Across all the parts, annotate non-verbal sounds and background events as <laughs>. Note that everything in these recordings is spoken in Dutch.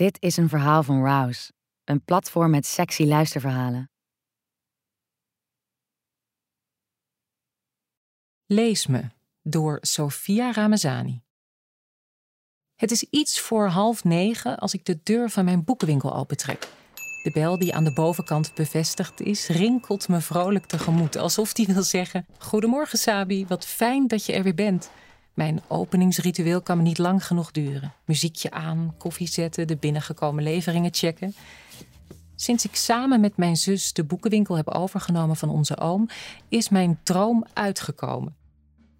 Dit is een verhaal van Rouse, een platform met sexy luisterverhalen. Lees me door Sofia Ramazani. Het is iets voor half negen als ik de deur van mijn boekenwinkel opentrek. De bel die aan de bovenkant bevestigd is, rinkelt me vrolijk tegemoet, alsof die wil zeggen: Goedemorgen, Sabi, wat fijn dat je er weer bent. Mijn openingsritueel kan me niet lang genoeg duren. Muziekje aan, koffie zetten, de binnengekomen leveringen checken. Sinds ik samen met mijn zus de boekenwinkel heb overgenomen van onze oom, is mijn droom uitgekomen.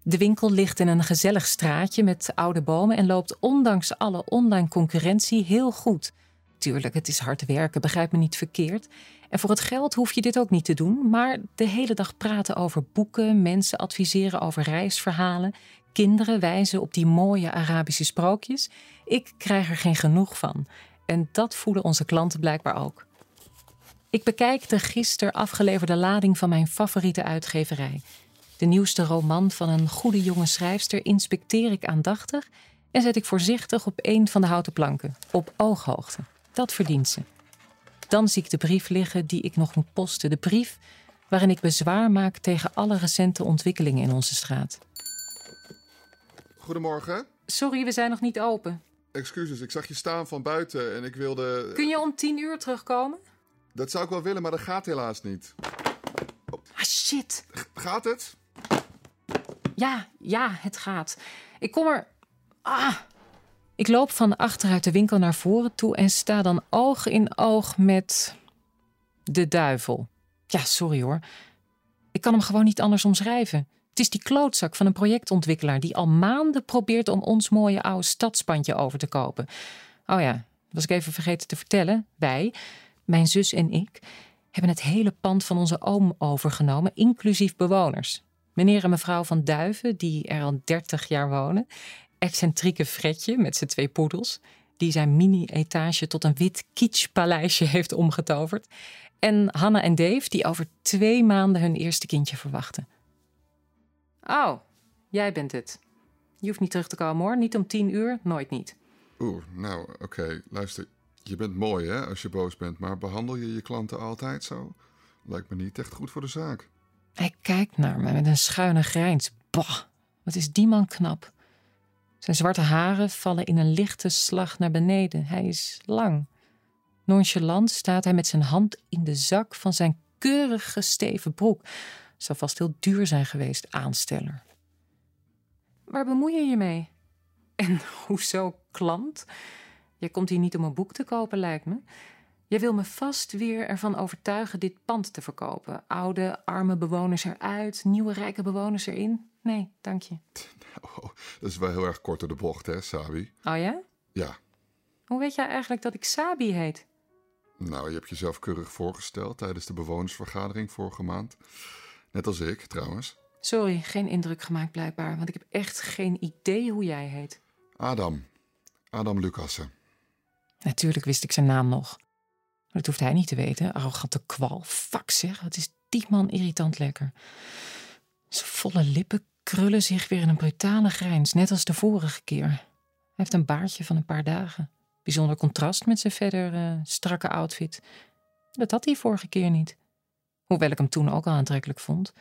De winkel ligt in een gezellig straatje met oude bomen en loopt ondanks alle online concurrentie heel goed. Tuurlijk, het is hard werken, begrijp me niet verkeerd. En voor het geld hoef je dit ook niet te doen, maar de hele dag praten over boeken, mensen adviseren over reisverhalen, kinderen wijzen op die mooie Arabische sprookjes. Ik krijg er geen genoeg van. En dat voelen onze klanten blijkbaar ook. Ik bekijk de gisteren afgeleverde lading van mijn favoriete uitgeverij. De nieuwste roman van een goede jonge schrijfster inspecteer ik aandachtig en zet ik voorzichtig op een van de houten planken, op ooghoogte. Dat verdient ze. Dan zie ik de brief liggen die ik nog moet posten. De brief waarin ik bezwaar maak tegen alle recente ontwikkelingen in onze straat. Goedemorgen. Sorry, we zijn nog niet open. Excuses, ik zag je staan van buiten en ik wilde... Kun je om tien uur terugkomen? Dat zou ik wel willen, maar dat gaat helaas niet. Ah, shit. Gaat het? Ja, ja, het gaat. Ik kom er. Ah! Ik loop van achteruit de winkel naar voren toe en sta dan oog in oog met. de duivel. Ja, sorry hoor. Ik kan hem gewoon niet anders omschrijven. Het is die klootzak van een projectontwikkelaar die al maanden probeert om ons mooie oude stadspandje over te kopen. Oh ja, was ik even vergeten te vertellen. Wij, mijn zus en ik, hebben het hele pand van onze oom overgenomen, inclusief bewoners. Meneer en mevrouw van Duiven, die er al 30 jaar wonen. Excentrieke Fredje met zijn twee poedels, die zijn mini-etage tot een wit kitschpaleisje heeft omgetoverd. En Hanna en Dave, die over twee maanden hun eerste kindje verwachten. Oh, jij bent het. Je hoeft niet terug te komen hoor, niet om tien uur, nooit niet. Oeh, nou oké, luister. Je bent mooi hè, als je boos bent, maar behandel je je klanten altijd zo? Lijkt me niet echt goed voor de zaak. Hij kijkt naar me met een schuine grijns. Bah, wat is die man knap. Zijn zwarte haren vallen in een lichte slag naar beneden. Hij is lang. Nonchalant staat hij met zijn hand in de zak van zijn keurig gesteven broek. Zou vast heel duur zijn geweest, aansteller. Waar bemoei je je mee? En <laughs> hoezo klant? Je komt hier niet om een boek te kopen, lijkt me. Je wil me vast weer ervan overtuigen dit pand te verkopen. Oude, arme bewoners eruit, nieuwe, rijke bewoners erin. Nee, dank je. Nou, <laughs> dat is wel heel erg kort door de bocht, hè, Sabi? Oh ja? Ja. Hoe weet jij eigenlijk dat ik Sabi heet? Nou, je hebt jezelf keurig voorgesteld tijdens de bewonersvergadering vorige maand. Net als ik, trouwens. Sorry, geen indruk gemaakt blijkbaar, want ik heb echt geen idee hoe jij heet. Adam. Adam Lucassen. Natuurlijk wist ik zijn naam nog. Maar dat hoeft hij niet te weten. Arrogante kwal. Fuck zeg, wat is die man irritant lekker. Zijn volle lippen krullen zich weer in een brutale grijns, net als de vorige keer. Hij heeft een baardje van een paar dagen. Bijzonder contrast met zijn verder uh, strakke outfit. Dat had hij vorige keer niet. Hoewel ik hem toen ook al aantrekkelijk vond.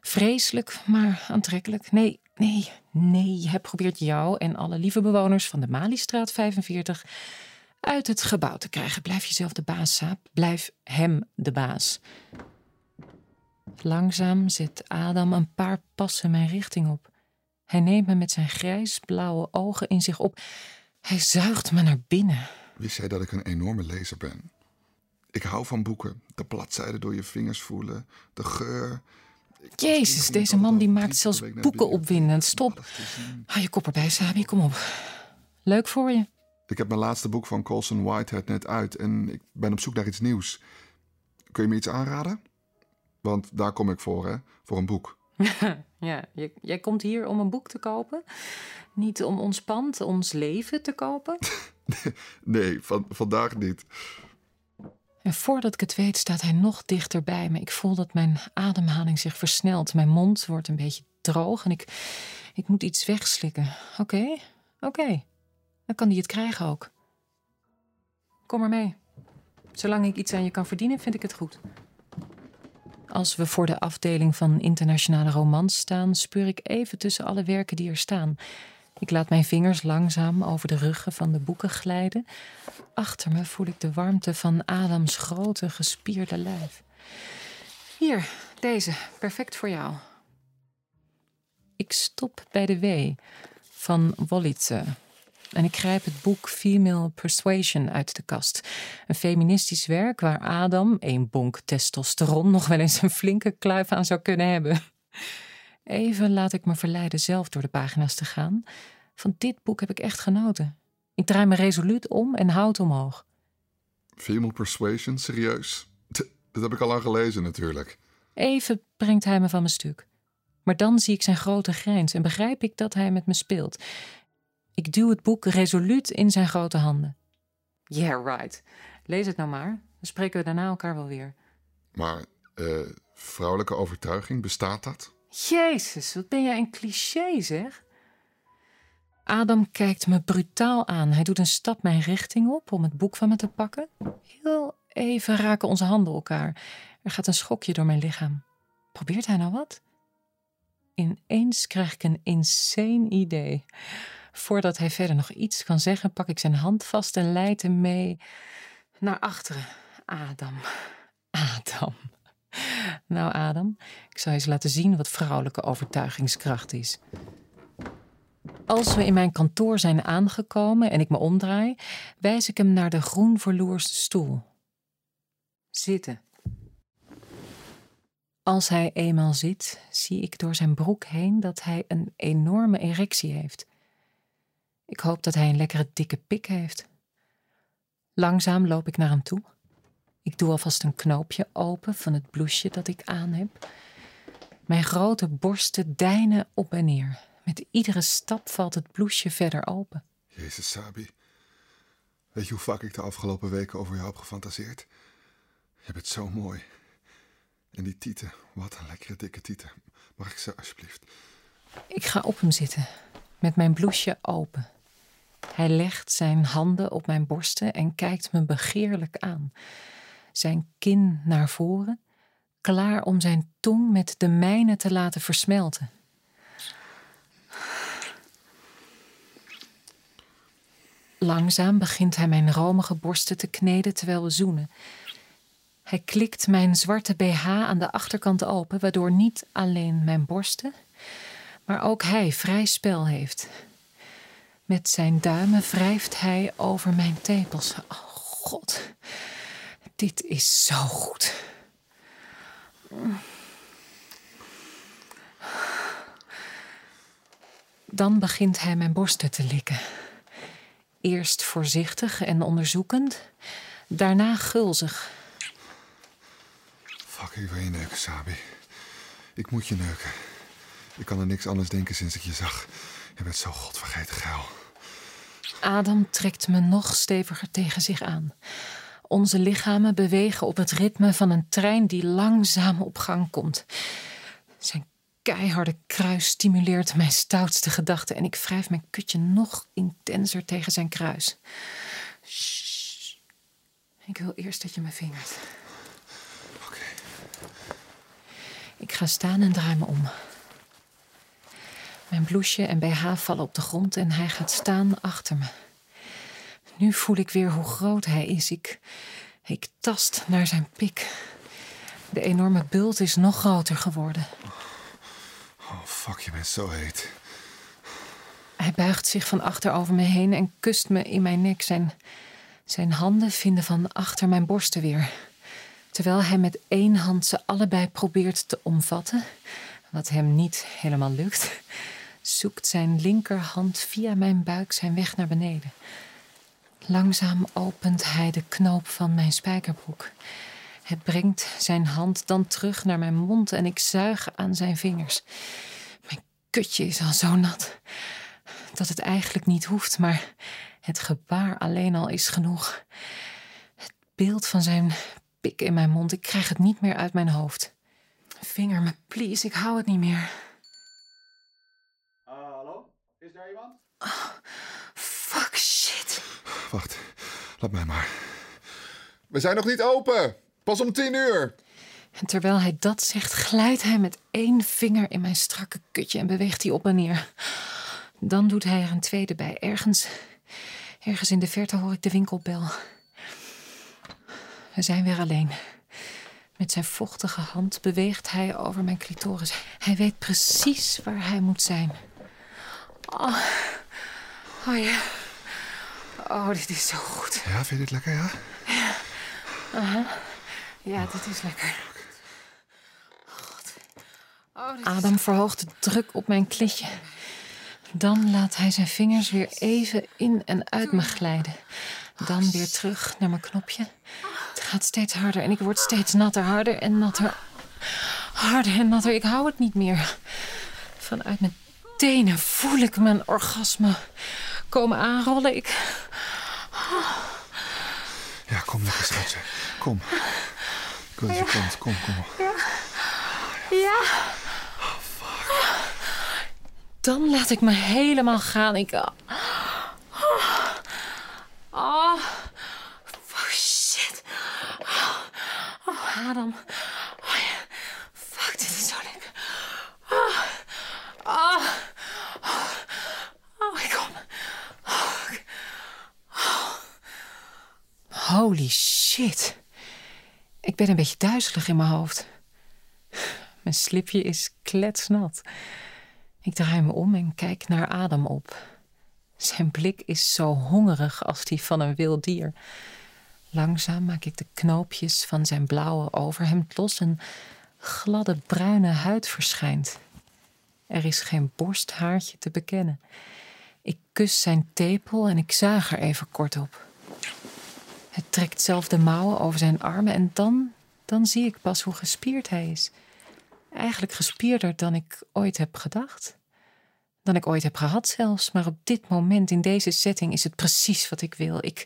Vreselijk, maar aantrekkelijk. Nee, nee, nee. Hij probeert jou en alle lieve bewoners van de Maliestraat 45 uit het gebouw te krijgen. Blijf jezelf de baas, Saap. Blijf hem de baas. Langzaam zet Adam een paar passen mijn richting op. Hij neemt me met zijn grijs-blauwe ogen in zich op. Hij zuigt me naar binnen. Wist jij dat ik een enorme lezer ben? Ik hou van boeken. De bladzijden door je vingers voelen, de geur. Ik Jezus, deze man die maakt zelfs boeken opwindend. Stop. Hou je kop erbij, Sabi. Kom op. Leuk voor je. Ik heb mijn laatste boek van Colson Whitehead net uit en ik ben op zoek naar iets nieuws. Kun je me iets aanraden? Want daar kom ik voor, hè? Voor een boek. <laughs> ja, jij, jij komt hier om een boek te kopen? Niet om ons pand, ons leven te kopen? <laughs> nee, van, vandaag niet. Voordat ik het weet, staat hij nog dichter bij me. Ik voel dat mijn ademhaling zich versnelt. Mijn mond wordt een beetje droog en ik, ik moet iets wegslikken. Oké, oké. Dan kan hij het krijgen ook. Kom maar mee. Zolang ik iets aan je kan verdienen, vind ik het goed. Als we voor de afdeling van internationale romans staan, speur ik even tussen alle werken die er staan. Ik laat mijn vingers langzaam over de ruggen van de boeken glijden. Achter me voel ik de warmte van Adams grote, gespierde lijf. Hier, deze, perfect voor jou. Ik stop bij de W van Wolitze. En ik grijp het boek Female Persuasion uit de kast. Een feministisch werk waar Adam, een bonk testosteron, nog wel eens een flinke kluif aan zou kunnen hebben. Even laat ik me verleiden zelf door de pagina's te gaan. Van dit boek heb ik echt genoten. Ik draai me resoluut om en houd omhoog. Female Persuasion, serieus? Dat heb ik al lang gelezen natuurlijk. Even brengt hij me van mijn stuk. Maar dan zie ik zijn grote grijns en begrijp ik dat hij met me speelt. Ik duw het boek resoluut in zijn grote handen. Yeah, right. Lees het nou maar. Dan spreken we daarna elkaar wel weer. Maar, eh, vrouwelijke overtuiging, bestaat dat? Jezus, wat ben jij een cliché, zeg? Adam kijkt me brutaal aan. Hij doet een stap mijn richting op om het boek van me te pakken. Heel even raken onze handen elkaar. Er gaat een schokje door mijn lichaam. Probeert hij nou wat? Ineens krijg ik een insane idee. Voordat hij verder nog iets kan zeggen, pak ik zijn hand vast en leid hem mee naar achteren. Adam, Adam. Nou, Adam, ik zal je eens laten zien wat vrouwelijke overtuigingskracht is. Als we in mijn kantoor zijn aangekomen en ik me omdraai, wijs ik hem naar de groen verloerste stoel. Zitten. Als hij eenmaal zit, zie ik door zijn broek heen dat hij een enorme erectie heeft. Ik hoop dat hij een lekkere dikke pik heeft. Langzaam loop ik naar hem toe. Ik doe alvast een knoopje open van het blouseje dat ik aan heb. Mijn grote borsten deinen op en neer. Met iedere stap valt het blouseje verder open. Jezus, Sabi. Weet je hoe vaak ik de afgelopen weken over jou heb gefantaseerd? Je bent zo mooi. En die tieten, wat een lekkere dikke tieten. Mag ik ze alsjeblieft? Ik ga op hem zitten, met mijn blouseje open. Hij legt zijn handen op mijn borsten en kijkt me begeerlijk aan. Zijn kin naar voren, klaar om zijn tong met de mijne te laten versmelten. Langzaam begint hij mijn romige borsten te kneden terwijl we zoenen. Hij klikt mijn zwarte BH aan de achterkant open, waardoor niet alleen mijn borsten, maar ook hij vrij spel heeft. Met zijn duimen wrijft hij over mijn tepels. Oh god, dit is zo goed. Dan begint hij mijn borsten te likken. Eerst voorzichtig en onderzoekend, daarna gulzig. Fuck, ik wil je neuken, Sabi. Ik moet je neuken. Ik kan er niks anders denken sinds ik je zag. Je bent zo godvergeten geil. Adam trekt me nog steviger tegen zich aan. Onze lichamen bewegen op het ritme van een trein die langzaam op gang komt. Zijn keiharde kruis stimuleert mijn stoutste gedachten en ik wrijf mijn kutje nog intenser tegen zijn kruis. Shh. Ik wil eerst dat je me vingert. Oké. Ik ga staan en draai me om. Mijn blouseje en BH vallen op de grond en hij gaat staan achter me. Nu voel ik weer hoe groot hij is. Ik, ik tast naar zijn pik. De enorme bult is nog groter geworden. Oh, fuck, je bent zo heet. Hij buigt zich van achter over me heen en kust me in mijn nek. Zijn, zijn handen vinden van achter mijn borsten weer. Terwijl hij met één hand ze allebei probeert te omvatten, wat hem niet helemaal lukt, zoekt zijn linkerhand via mijn buik zijn weg naar beneden. Langzaam opent hij de knoop van mijn spijkerbroek. Hij brengt zijn hand dan terug naar mijn mond en ik zuig aan zijn vingers. Mijn kutje is al zo nat dat het eigenlijk niet hoeft, maar het gebaar alleen al is genoeg. Het beeld van zijn pik in mijn mond, ik krijg het niet meer uit mijn hoofd. Vinger me, please, ik hou het niet meer. Uh, hallo? Is daar iemand? Fuck shit. Wacht, laat mij maar. We zijn nog niet open. Pas om tien uur. En terwijl hij dat zegt, glijdt hij met één vinger in mijn strakke kutje en beweegt hij op en neer. Dan doet hij er een tweede bij. Ergens, ergens in de verte hoor ik de winkelbel. We zijn weer alleen. Met zijn vochtige hand beweegt hij over mijn clitoris. Hij weet precies waar hij moet zijn. Oh, oh ja. Oh, dit is zo goed. Ja, vind je dit lekker, ja? Ja, dit is lekker. Oh, Adam verhoogt de druk op mijn klitje. Dan laat hij zijn vingers weer even in en uit me glijden. Dan weer terug naar mijn knopje. Het gaat steeds harder en ik word steeds natter, harder en natter. Harder en natter. Ik hou het niet meer. Vanuit mijn tenen voel ik mijn orgasme komen aanrollen. Ik. Ja, kom lekker, schatje. Kom. Je komt. Kom, kom. Ja. Dan laat ik me helemaal gaan. Ik. Oh. Oh, oh shit. Oh, oh Adam. Oh, ja. Fuck, dit is zo lekker. Oh, oh, oh, oh ik kom. Oh, oh. Holy shit. Ik ben een beetje duizelig in mijn hoofd. Mijn slipje is kletsnat. Ik draai me om en kijk naar Adam op. Zijn blik is zo hongerig als die van een wild dier. Langzaam maak ik de knoopjes van zijn blauwe overhemd los en gladde bruine huid verschijnt. Er is geen borsthaartje te bekennen. Ik kus zijn tepel en ik zuig er even kort op. Het trekt zelf de mouwen over zijn armen en dan, dan zie ik pas hoe gespierd hij is. Eigenlijk gespierder dan ik ooit heb gedacht. Dan ik ooit heb gehad zelfs. Maar op dit moment in deze setting is het precies wat ik wil. Ik,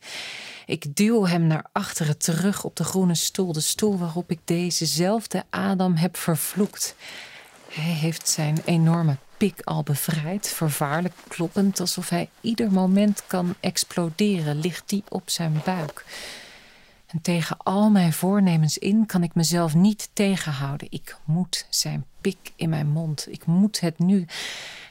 ik duw hem naar achteren terug op de groene stoel. De stoel waarop ik dezezelfde Adam heb vervloekt. Hij heeft zijn enorme pik al bevrijd, vervaarlijk kloppend, alsof hij ieder moment kan exploderen, ligt die op zijn buik. En tegen al mijn voornemens in kan ik mezelf niet tegenhouden. Ik moet zijn pik in mijn mond. Ik moet het nu.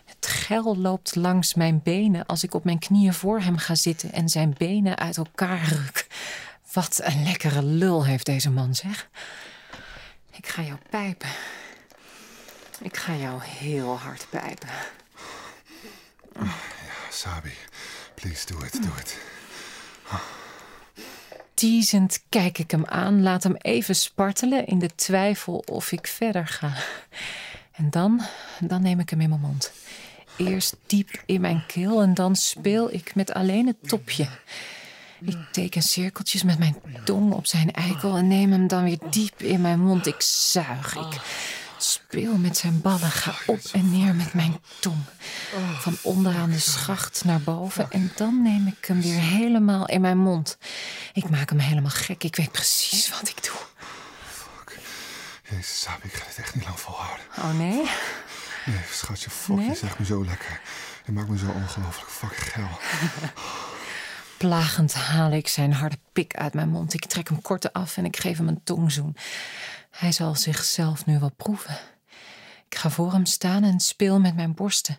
Het gel loopt langs mijn benen als ik op mijn knieën voor hem ga zitten en zijn benen uit elkaar ruk. Wat een lekkere lul heeft deze man, zeg. Ik ga jou pijpen. Ik ga jou heel hard pijpen. Sabi, please do it, do it. Teasend kijk ik hem aan, laat hem even spartelen in de twijfel of ik verder ga. En dan, dan neem ik hem in mijn mond. Eerst diep in mijn keel en dan speel ik met alleen het topje. Ik teken cirkeltjes met mijn tong op zijn eikel en neem hem dan weer diep in mijn mond. Ik zuig, ik speel met zijn ballen, ga op en neer met mijn tong. Van onderaan de schacht naar boven en dan neem ik hem weer helemaal in mijn mond. Ik maak hem helemaal gek, ik weet precies wat ik doe. Jezus, Sabi, ik ga dit echt niet lang volhouden. Oh nee? Nee, schatje, fuck, Nee? je zegt me zo lekker. Je maakt me zo ongelooflijk fucking geil. Plagend haal ik zijn harde pik uit mijn mond. Ik trek hem kort af en ik geef hem een tongzoen. Hij zal zichzelf nu wel proeven. Ik ga voor hem staan en speel met mijn borsten.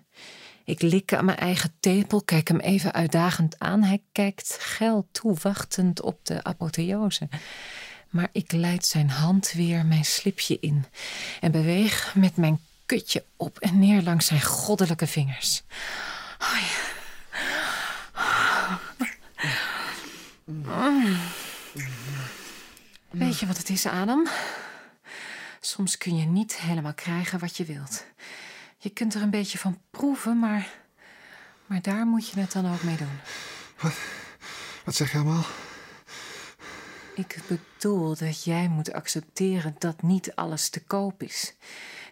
Ik lik aan mijn eigen tepel, kijk hem even uitdagend aan. Hij kijkt geil toe, wachtend op de apotheose. Maar ik leid zijn hand weer mijn slipje in en beweeg met mijn kutje op en neer langs zijn goddelijke vingers. Weet je wat het is, Adam? Soms kun je niet helemaal krijgen wat je wilt. Je kunt er een beetje van proeven, maar, maar daar moet je het dan ook mee doen. Wat zeg je allemaal? Ik bedoel dat jij moet accepteren dat niet alles te koop is.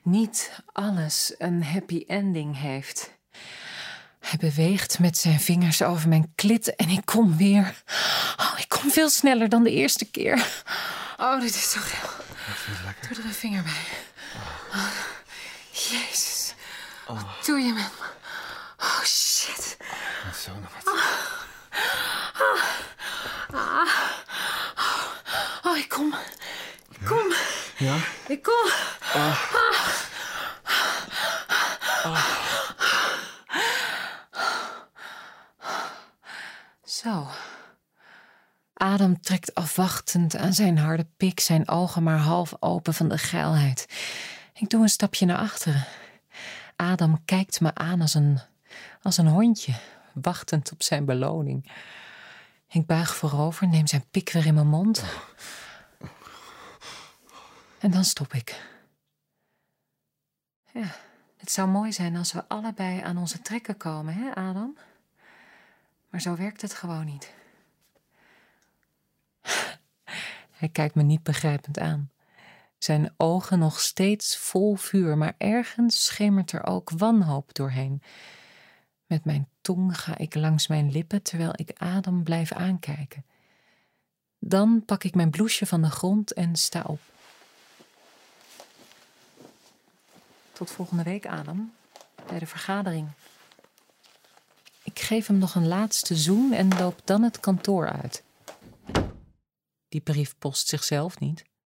Niet alles een happy ending heeft. Hij beweegt met zijn vingers over mijn klit en ik kom weer. Oh, ik kom veel sneller dan de eerste keer. Oh, dit is zo geil. Doe er een vinger bij. Oh, Jezus. Wat doe je met me? Oh, shit. Zo nog wat. kom. Kom. Ja? Ik kom. Zo. Adam trekt afwachtend aan zijn harde pik, zijn ogen maar half open van de geilheid. Ik doe een stapje naar achteren. Adam kijkt me aan als een, als een hondje, wachtend op zijn beloning. Ik buig voorover, neem zijn pik weer in mijn mond. En dan stop ik. Ja, het zou mooi zijn als we allebei aan onze trekken komen, hè, Adam? Maar zo werkt het gewoon niet. Hij kijkt me niet begrijpend aan. Zijn ogen nog steeds vol vuur, maar ergens schemert er ook wanhoop doorheen. Met mijn tong ga ik langs mijn lippen terwijl ik Adam blijf aankijken. Dan pak ik mijn bloesje van de grond en sta op. Tot volgende week, Adam, bij de vergadering. Ik geef hem nog een laatste zoen en loop dan het kantoor uit. Die brief post zichzelf niet.